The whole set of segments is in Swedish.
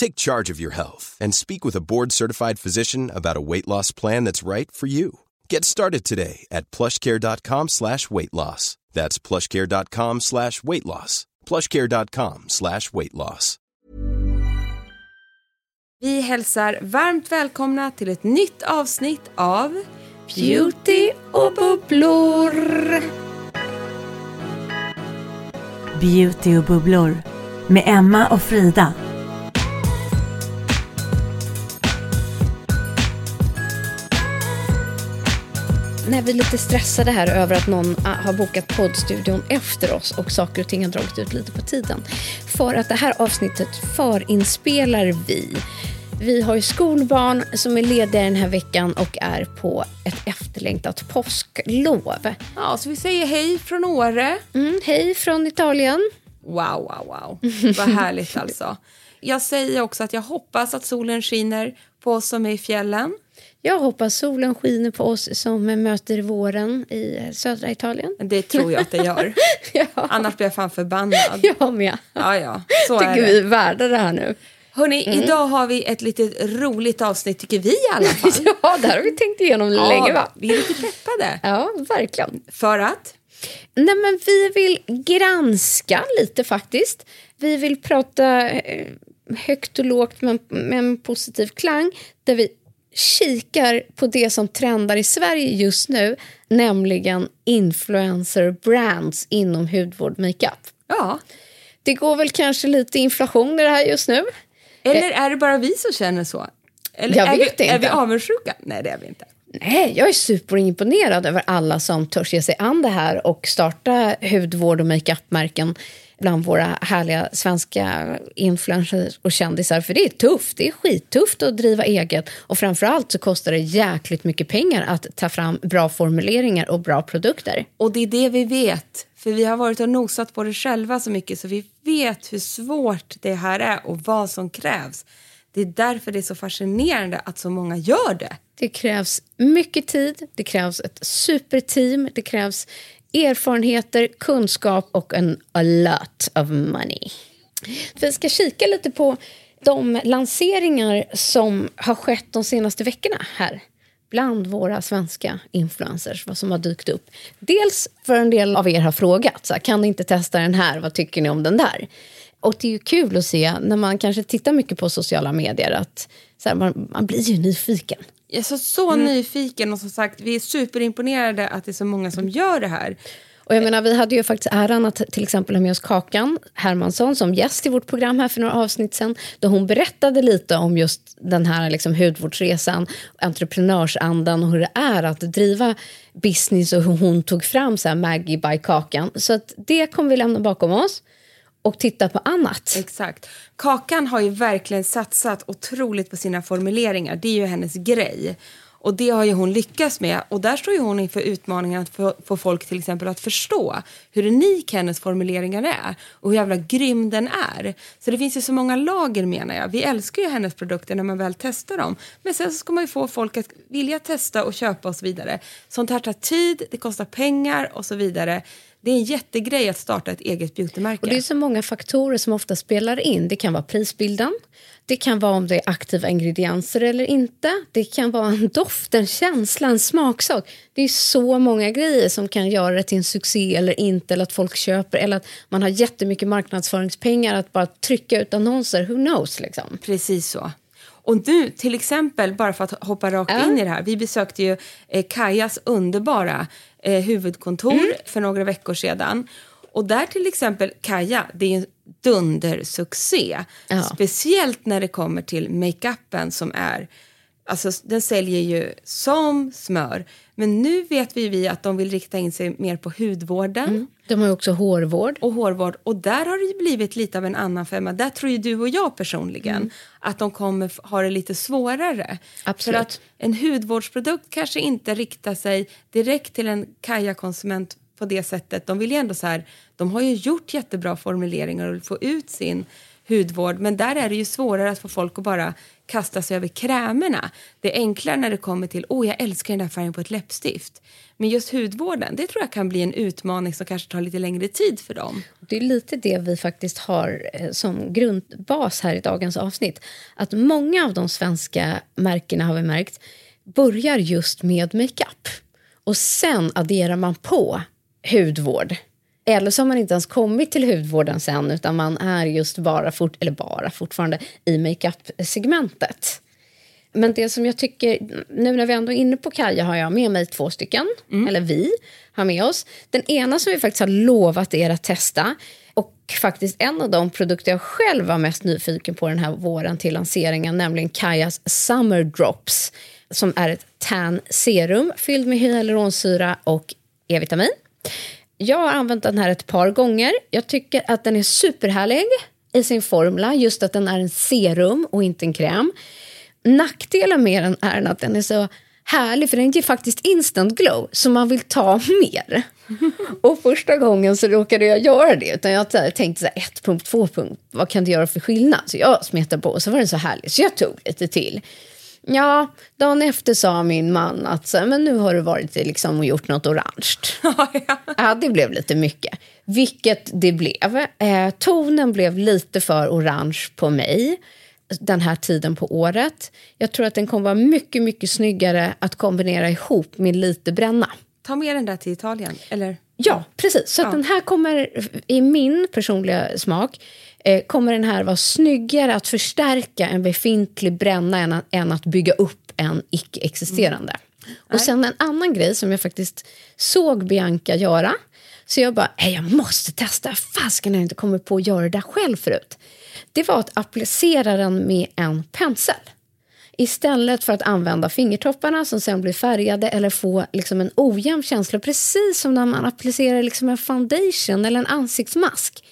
Take charge of your health and speak with a board-certified physician about a weight loss plan that's right for you. Get started today at plushcare.com slash weight loss. That's plushcare.com slash weight loss. plushcare.com slash weight loss. Vi hälsar varmt välkomna till ett nytt avsnitt av Beauty och bubblor. Beauty och bubblor med Emma och Frida. När vi är lite stressade här över att någon ah, har bokat poddstudion efter oss och saker och ting har dragit ut lite på tiden. För att det här avsnittet förinspelar vi. Vi har ju skolbarn som är lediga den här veckan och är på ett efterlängtat påsklov. Ja, så vi säger hej från Åre. Mm, hej från Italien. Wow, wow, wow. Vad härligt alltså. Jag säger också att jag hoppas att solen skiner på oss som är i fjällen. Jag hoppas solen skiner på oss som möter våren i södra Italien. Det tror jag att det gör. ja. Annars blir jag fan förbannad. Jag med. Ja, ja. Så tycker är vi är värda det här nu. Hörni, mm. idag har vi ett lite roligt avsnitt, tycker vi i alla fall. ja, det här har vi tänkt igenom ja, länge, va? Vi är lite peppade. Ja, verkligen. För att? Nej, men vi vill granska lite faktiskt. Vi vill prata eh, högt och lågt men med en positiv klang. Där vi kikar på det som trendar i Sverige just nu, nämligen influencer brands inom hudvård makeup. Ja. Det går väl kanske lite inflation i det här just nu. Eller är det bara vi som känner så? Eller jag är vet vi, inte. Är vi avundsjuka? Nej, det är vi inte. Nej, jag är superimponerad över alla som törs ge sig an det här och starta hudvård och makeupmärken bland våra härliga svenska influencers och kändisar. För det är tufft, det är skittufft att driva eget och framförallt så kostar det jäkligt mycket pengar att ta fram bra formuleringar och bra produkter. Och det är det vi vet, för vi har varit och nosat på det själva så mycket så vi vet hur svårt det här är och vad som krävs. Det är därför det är så fascinerande att så många gör det. Det krävs mycket tid, det krävs ett superteam, det krävs erfarenheter, kunskap och en a lot of money. Vi ska kika lite på de lanseringar som har skett de senaste veckorna här bland våra svenska influencers, vad som har dykt upp. Dels för en del av er har frågat, så här, kan ni inte testa den här, vad tycker ni om den där? Och det är ju kul att se när man kanske tittar mycket på sociala medier att så här, man, man blir ju nyfiken. Jag är så, så mm. nyfiken och som sagt, vi är superimponerade att det är så många som gör det här. Och jag menar, vi hade ju faktiskt äran att till exempel ha med oss Kakan Hermansson som gäst i vårt program här för några avsnitt sen. Då hon berättade lite om just den här liksom hudvårdsresan, entreprenörsandan och hur det är att driva business och hur hon tog fram så här Maggie by Kakan. Så att det kommer vi lämna bakom oss och titta på annat. Exakt. Kakan har ju verkligen satsat otroligt på sina formuleringar. Det är ju hennes grej. Och det har ju hon lyckats med. Och där står ju hon inför utmaningen att få, få folk till exempel att förstå hur unik hennes formuleringar är och hur jävla grym den är. Så det finns ju så många lager menar jag. Vi älskar ju hennes produkter när man väl testar dem. Men sen så ska man ju få folk att vilja testa och köpa och så vidare. Sånt här tar tid, det kostar pengar och så vidare. Det är en jättegrej att starta ett eget beautymärke. Och det är så många faktorer som ofta spelar in. Det kan vara prisbilden, det kan vara om det är aktiva ingredienser eller inte. Det kan vara en doft, en känsla, en smaksak. Det är så många grejer som kan göra det till en succé eller inte, eller att folk köper, eller att man har jättemycket marknadsföringspengar att bara trycka ut annonser. Who knows, liksom. Precis så. Och nu, till exempel, bara för att hoppa rakt Ja. in i det här. Vi besökte ju eh, Kajas underbara eh, huvudkontor Mm. för några veckor sedan. Och där till exempel, Kaja, det är en dundersuccé. Ja. Speciellt när det kommer till makeupen som är... Alltså, den säljer ju som smör. Men nu vet vi, vi att de vill rikta in sig mer på hudvården De har också hårvård. och hårvård. Och där har det blivit lite av en annan femma. Där tror ju du och jag personligen att de kommer ha det lite svårare. Absolut. För att en hudvårdsprodukt kanske inte riktar sig direkt till en Kaja-konsument på det sättet. De vill ju ändå så här, de har ju gjort jättebra formuleringar och vill få ut sin hudvård. Men där är det ju svårare att få folk att bara kasta sig över krämerna. Det är enklare när det kommer till, åh jag älskar den där färgen på ett läppstift. Men just hudvården, det tror jag kan bli en utmaning som kanske tar lite längre tid för dem. Det är lite det vi faktiskt har eh, som grundbas här i dagens avsnitt. Att många av de svenska märkena har vi märkt börjar just med makeup. Och sen adderar man på hudvård. Eller så har man inte ens kommit till hudvården sen utan man är just bara, fort, eller bara fortfarande i makeup-segmentet. Men det som jag tycker, nu när vi ändå är inne på Kaja har jag med mig två stycken, eller vi har med oss. Den ena som vi faktiskt har lovat er att testa och faktiskt en av de produkter jag själv var mest nyfiken på den här våren till lanseringen, nämligen Kajas Summer Drops som är ett tan serum fylld med hyaluronsyra och E-vitamin. Jag har använt den här ett par gånger. Jag tycker att den är superhärlig i sin formula, just att den är en serum och inte en kräm. Nackdelen med den är att den är så härlig, för den ger faktiskt instant glow, så man vill ta mer. Och första gången så råkade jag göra det, utan jag tänkte så här, ett punkt, två punkt, vad kan det göra för skillnad? Så jag smetade på, och så var den så härlig, så jag tog lite till. Ja, dagen efter sa min man att så, men nu har du varit liksom och gjort något orange. ja, det blev lite mycket. Vilket det blev. Eh, tonen blev lite för orange på mig den här tiden på året. Jag tror att den kommer vara mycket, mycket snyggare att kombinera ihop med lite bränna. Ta med den där till Italien, eller? Ja, precis. Så Ja. den här kommer, i min personliga smak, kommer den här vara snyggare att förstärka en befintlig bränna än att, än att bygga upp en icke-existerande. Och sen en annan grej som jag faktiskt såg Bianca göra, så jag bara, "Nej, jag måste testa, fasken jag inte kommit på att göra det där själv förut. Det var att applicera den med en pensel. Istället för att använda fingertopparna som sen blir färgade eller få liksom en ojämn känsla, precis som när man applicerar liksom en foundation eller en ansiktsmask.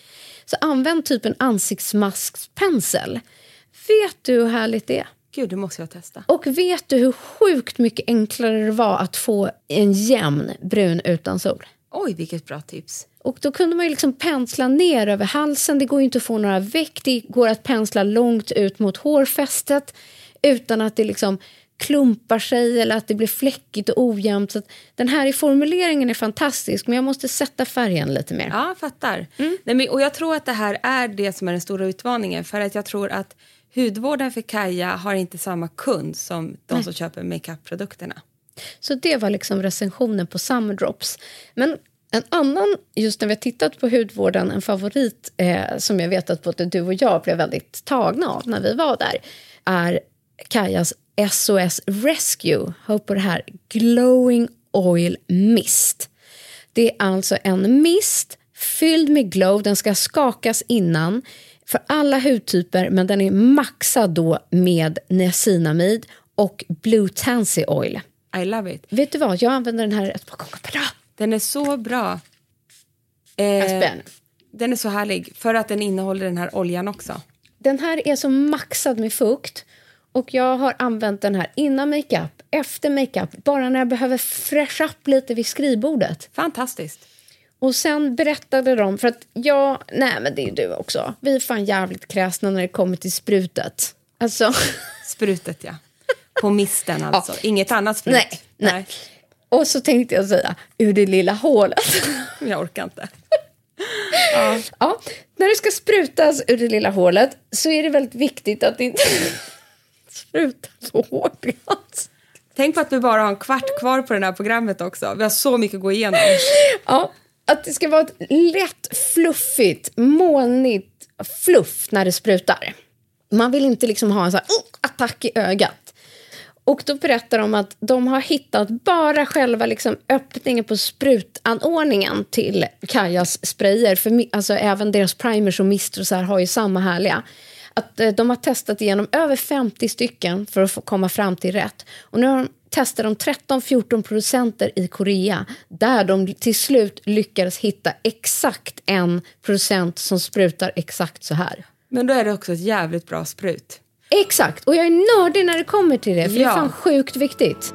Så använd typ en ansiktsmaskspensel. Vet du hur härligt det är? Gud, det måste jag testa. Och vet du hur sjukt mycket enklare det var att få en jämn brun utan sol? Oj, vilket bra tips. Och då kunde man ju liksom pensla ner över halsen. Det går inte att få några veck. Det går att pensla långt ut mot hårfästet utan att det liksom klumpar sig eller att det blir fläckigt och ojämnt. Så den här i formuleringen är fantastisk, men jag måste sätta färgen lite mer. Ja, fattar. Nej, men, och jag tror att det här är det som är den stora utmaningen. För att jag tror att hudvården för Kaja har inte samma kund som de som köper makeup-produkterna. Så det var liksom recensionen på Summer Drops. Men en annan, just när vi har tittat på hudvården, en favorit eh, som jag vet att både du och jag blev väldigt tagna av när vi var där, är Kajas SOS Rescue. Hör på det här, Glowing Oil Mist. Det är alltså en mist fylld med glow. Den ska skakas innan för alla hudtyper, men den är maxad då med niacinamid och Blue Tansy Oil. I love it. Vet du vad, jag använder den här ett par gånger per dag. Den är så bra. Eh, den är så härlig för att den innehåller den här oljan också. Den här är så maxad med fukt Och jag har använt den här innan makeup, efter makeup, bara när jag behöver fräscha upp lite vid skrivbordet. Fantastiskt. Och sen berättade de, för att jag, nej men det är du också, vi är fan jävligt kräsna när det kommer till sprutet. Alltså, Sprutet, ja. På misten alltså. Inget annat sprut. nej, nej. Och så tänkte jag säga, ur det lilla hålet. Jag orkar inte. Ja, när det ska sprutas ur det lilla hålet så är det väldigt viktigt att det inte sprutar så hårt i ansiktet. Tänk på att vi bara har en kvart kvar på det här programmet också. Vi har så mycket att gå igenom. Ja, att det ska vara ett lätt, fluffigt, molnigt fluff när det sprutar. Man vill inte liksom ha en sån här, uh, attack i ögat. Och då berättar de att de har hittat bara själva liksom öppningen på sprutanordningen till Kajas sprayer. För alltså även deras primers och mister och så här har ju samma härliga. Att eh, de har testat igenom över 50 stycken för att komma fram till rätt. Och nu har de testat de 13-14 producenter i Korea där de till slut lyckades hitta exakt en producent som sprutar exakt så här. Men då är det också ett jävligt bra sprut. Exakt, och jag är nördig när det kommer till det, för det är Ja. fan sjukt viktigt.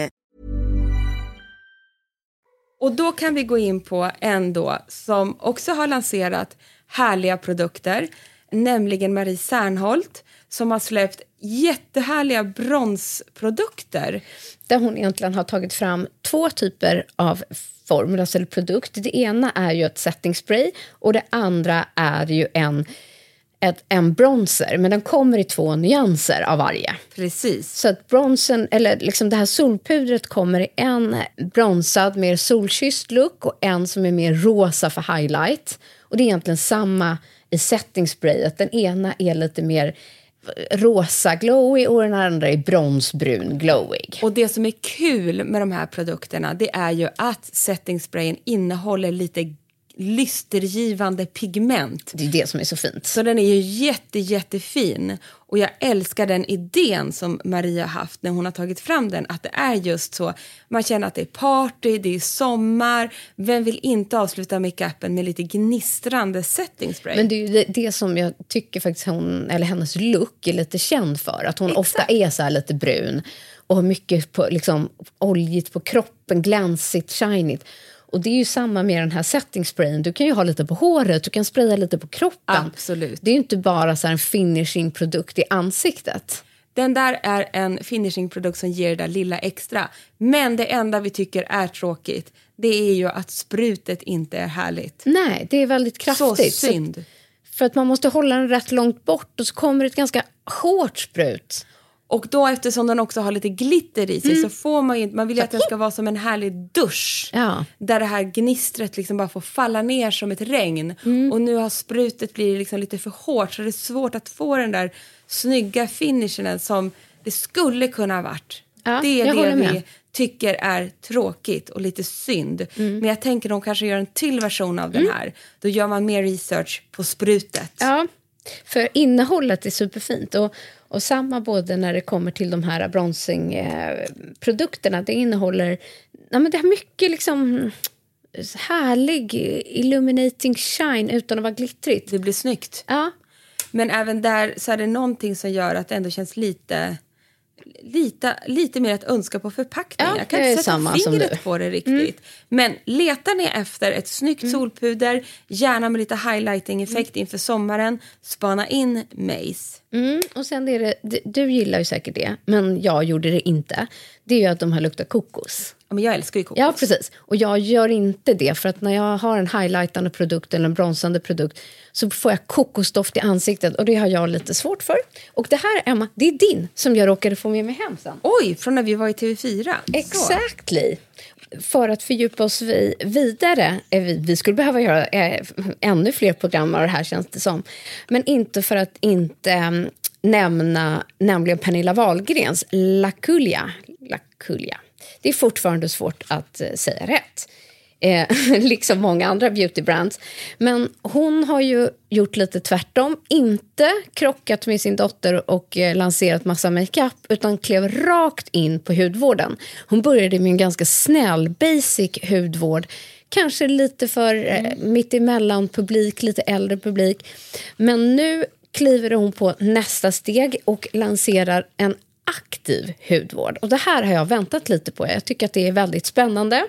Och då kan vi gå in på en då som också har lanserat härliga produkter, nämligen Marie Sernholt, som har släppt jättehärliga bronsprodukter. Där hon egentligen har tagit fram två typer av formulas alltså produkt. Det ena är ju ett setting spray och det andra är ju en, ett, en bronzer. Men den kommer i två nyanser av varje. Precis. Så att bronsen, eller liksom det här solpudret kommer i en bronsad, mer solkysst look och en som är mer rosa för highlight. Och det är egentligen samma i setting sprayet. Den ena är lite mer rosa glowy och den andra är bronsbrun glowig. Och det som är kul med de här produkterna det är ju att setting sprayen innehåller lite lystergivande pigment. Det är det som är så fint. Så den är ju jätte, jättefin. Och jag älskar den idén som Maria haft när hon har tagit fram den. Att det är just så. Man känner att det är party, det är sommar. Vem vill inte avsluta makeupen med lite gnistrande setting spray? Men det är ju det, det som jag tycker faktiskt hon, eller hennes look är lite känd för. Att hon ofta är så här lite brun och har mycket på, liksom, oljigt på kroppen, glansigt, shinigt. Och det är ju samma med den här setting sprayen. Du kan ju ha lite på håret, du kan spraya lite på kroppen. Absolut. Det är ju inte bara så här en finishing produkt i ansiktet. Den där är en finishingprodukt som ger det där lilla extra. Men det enda vi tycker är tråkigt det är ju att sprutet inte är härligt. Nej, det är väldigt kraftigt. Så synd. för att man måste hålla den rätt långt bort och så kommer det ett ganska hårt sprut. Och då eftersom den också har lite glitter i sig så får man ju man vill ju att den ska vara som en härlig dusch. Ja. Där det här gnistret liksom bara får falla ner som ett regn. Och nu har sprutet blivit liksom lite för hårt så det är svårt att få den där snygga finishen som det skulle kunna ha varit. Ja, det är det vi tycker är tråkigt och lite synd. Mm. Men jag tänker de kanske gör en till version av den här. Då gör man mer research på sprutet. Ja, för innehållet är superfint. Och, och samma både när det kommer till de här bronzingprodukterna. Det innehåller... Ja, men det har mycket liksom... härlig illuminating shine utan att vara glittrigt. Det blir snyggt. Ja. Men även där så är det någonting som gör att det ändå känns lite lite, lite mer att önska på förpackningen. Ja, jag kan inte sätta fingret på det riktigt. Men letar ni efter ett snyggt solpuder, gärna med lite highlighting-effekt inför sommaren, spana in Mace. Mm, och sen är det, du gillar ju säkert det, men jag gjorde det inte. Det är ju att de här luktar kokos. Men jag älskar ju kokos. Ja, precis. Och jag gör inte det, för att när jag har en highlightande produkt eller en bronsande produkt så får jag kokosdoft i ansiktet och det har jag lite svårt för. Och det här, Emma, det är din som jag råkade få med mig hem sen. Oj, från när vi var i TV4. Så. Exactly. För att fördjupa oss vi, vidare, eh, vi, vi skulle behöva göra eh, ännu fler program av det här känns det som. Men inte för att inte mm, nämna nämligen Pernilla Wahlgrens Laculia. Laculia. Det är fortfarande svårt att eh, säga rätt. Eh, liksom många andra beautybrands. Men hon har ju gjort lite tvärtom. Inte krockat med sin dotter och eh, lanserat massa makeup utan klev rakt in på hudvården. Hon började med en ganska snäll, basic hudvård. Kanske lite för eh, mittemellan publik, lite äldre publik. Men nu kliver hon på nästa steg och lanserar en aktiv hudvård. Och det här har jag väntat lite på. Jag tycker att det är väldigt spännande.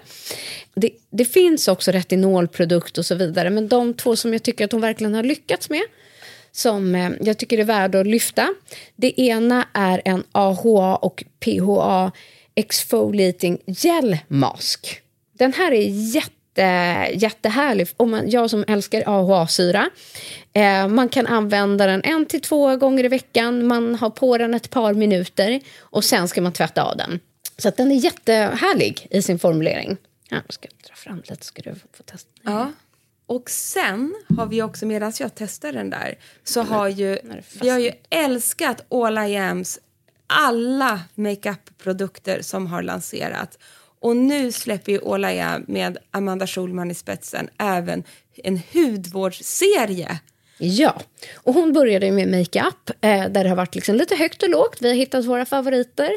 Det, det finns också retinolprodukt och så vidare, men de två som jag tycker att hon verkligen har lyckats med som eh, jag tycker är värda att lyfta. Det ena är en AHA och PHA exfoliating gel mask. Den här är jätte jättehärlig. Om man, jag som älskar AHA-syra. Eh, man kan använda den en till två gånger i veckan. Man har på den ett par minuter och sen ska man tvätta av den. Så att den är jättehärlig i sin formulering. Ja, jag ska dra fram lite ska du få testa. Ja. Och sen har vi också, medan jag testar den där, så har ju, vi har ju älskat All I Ams alla makeup-produkter som har lanserats. Och nu släpper ju Am med Amanda Schulman i spetsen även en hudvårdsserie. Ja, och hon började med makeup eh, där det har varit liksom lite högt och lågt. Vi har hittat våra favoriter.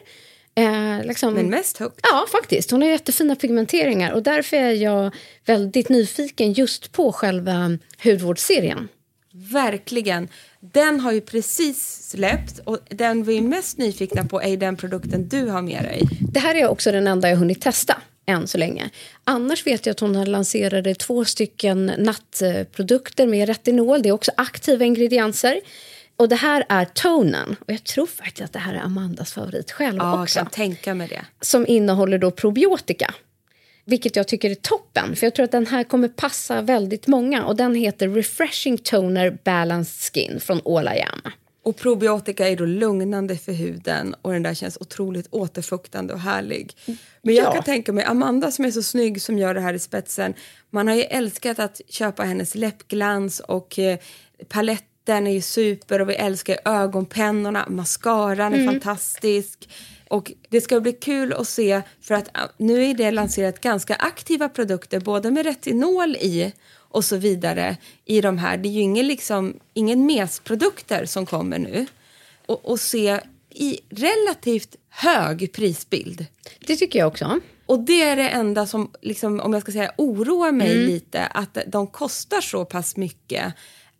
Eh, liksom. Men mest högt. Ja, faktiskt. Hon har jättefina pigmenteringar och därför är jag väldigt nyfiken just på själva hudvårdsserien. Verkligen. Den har ju precis släppt och den vi är mest nyfikna på är den produkten du har med dig. Det här är också den enda jag hunnit testa än så länge. Annars vet jag att hon lanserade två stycken nattprodukter med retinol. Det är också aktiva ingredienser. Och det här är tonen. Och jag tror faktiskt att det här är Amandas favorit själv Ja, jag också. kan tänka mig det. Som innehåller då probiotika. Vilket jag tycker är toppen. För jag tror att den här kommer passa väldigt många. Och den heter Refreshing Toner Balanced Skin från Am. Och probiotika är då lugnande för huden och den där känns otroligt återfuktande och härlig. Men jag Ja. kan tänka mig Amanda som är så snygg som gör det här i spetsen. Man har ju älskat att köpa hennes läppglans och eh, paletten är ju super och vi älskar ögonpennorna, mascaran är fantastisk. Och det ska bli kul att se för att ah, nu är det lanserat ganska aktiva produkter både med retinol i och så vidare i de här. Det är ju ingen, liksom, ingen mesprodukter som kommer nu. Och, och se i relativt hög prisbild. Det tycker jag också. Och det är det enda som, liksom, om jag ska säga, oroar mig lite, att de kostar så pass mycket.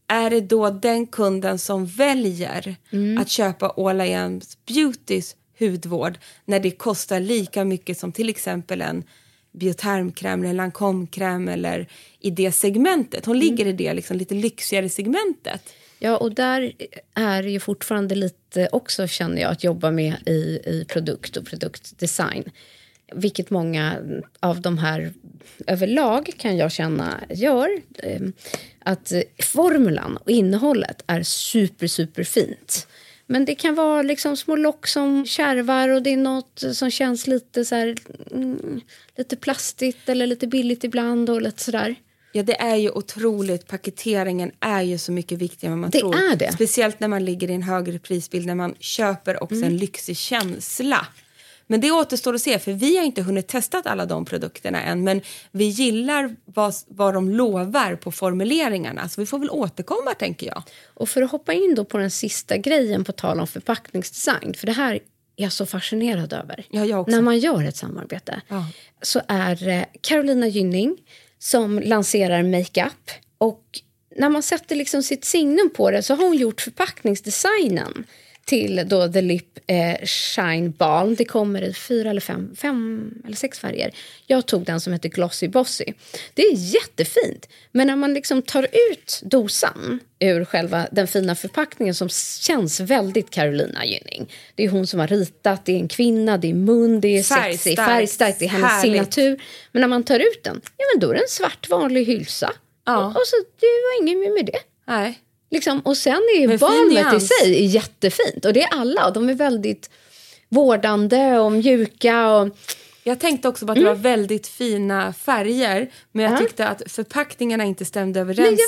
Är det då den kunden som väljer att köpa All I Am's Beautys hudvård när det kostar lika mycket som till exempel en biotermkräm eller Lancome-kräm eller i det segmentet. Hon ligger i det liksom lite lyxigare segmentet. Ja, och där är det ju fortfarande lite också, känner jag, att jobba med i, i produkt och produktdesign. Vilket många av de här överlag kan jag känna gör. Eh, Att formulan och innehållet är super, super fint. Men det kan vara liksom små lock som kärvar och det är något som känns lite så här, mm, lite plastigt eller lite billigt ibland och lite sådär. Ja, det är ju otroligt. Paketeringen är ju så mycket viktigare än man Det tror. är det. Speciellt när man ligger i en högre prisbild, när man köper också Mm. en lyxig känsla. Men det återstår att se, för vi har inte hunnit testa alla de produkterna än. Men vi gillar vad, vad de lovar på formuleringarna, så vi får väl återkomma tänker jag. Och för att hoppa in då på den sista grejen på tal om förpackningsdesign, för det här är jag så fascinerad över. Ja, jag också. När man gör ett samarbete Ja. så är eh, Carolina Gynning som lanserar makeup. Och när man sätter liksom sitt signum på det så har hon gjort förpackningsdesignen till då The Lip eh, Shine Balm. Det kommer i fyra eller fem, fem eller sex färger. Jag tog den som heter Glossy Bossy. Det är jättefint, men när man liksom tar ut dosan ur själva den fina förpackningen som känns väldigt Carolina Gynning. Det är hon som har ritat, det är en kvinna, det är mun, det är Färgstarkt, sexy, färgstarkt, det är hennes härligt. signatur. Men när man tar ut den, ja men då är det en svart vanlig hylsa. Ja. Och, och så, det var inget med det. Nej. Liksom, och sen är ju balmet i sig jättefint. Och det är alla. De är väldigt vårdande och mjuka. Och, Jag tänkte också på att det var väldigt fina färger men jag Mm. Ja. tyckte att förpackningarna inte stämde överens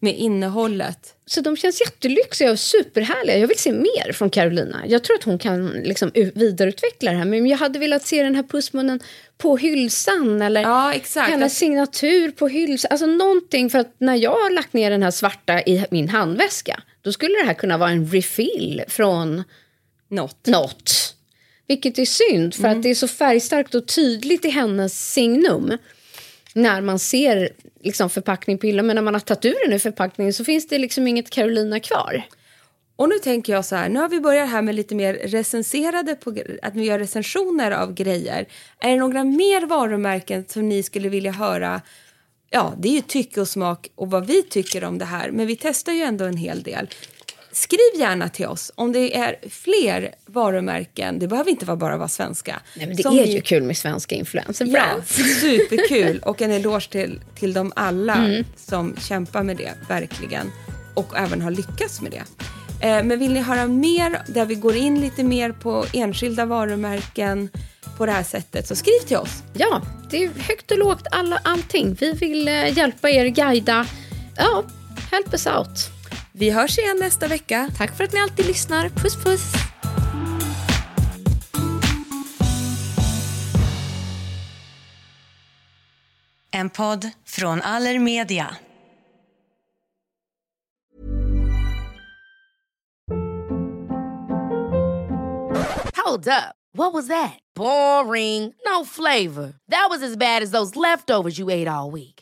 med innehållet. Så de känns jättelyxiga och superhärliga. Jag vill se mer från Carolina. Jag tror att hon kan liksom vidareutveckla det här. Men jag hade velat se den här pussmunnen på hylsan. Eller Ja, hennes signatur på hylsan. Alltså någonting. För att när jag har lagt ner den här svarta i min handväska. Då skulle det här kunna vara en refill från Något. något. Vilket är synd, för att det är så färgstarkt och tydligt i hennes signum. När man ser liksom förpackning på hyllan, men när man har tagit ur den ur förpackningen så finns det liksom inget Carolina kvar. Och nu tänker jag så här, nu har vi börjat här med lite mer recenserade, på, att vi gör recensioner av grejer. Är det några mer varumärken som ni skulle vilja höra? Ja, det är ju tycke och smak och vad vi tycker om det här, men vi testar ju ändå en hel del. Skriv gärna till oss om det är fler varumärken, det behöver inte vara bara vara svenska. Nej, men det är ju kul med svenska influencer Ja, superkul. Och en eloge till, till dem alla Mm. som kämpar med det, verkligen. Och även har lyckats med det. Eh, men vill ni höra mer, där vi går in lite mer på enskilda varumärken på det här sättet, så skriv till oss. Ja, det är högt och lågt, alla, allting. Vi vill eh, hjälpa er, guida. Ja, help us out. Vi hörs igen nästa vecka. Tack för att ni alltid lyssnar. Puss, puss. En podd från Allermedia. Hold up. What was that? Boring. No flavor. That was as bad as those leftovers you ate all week.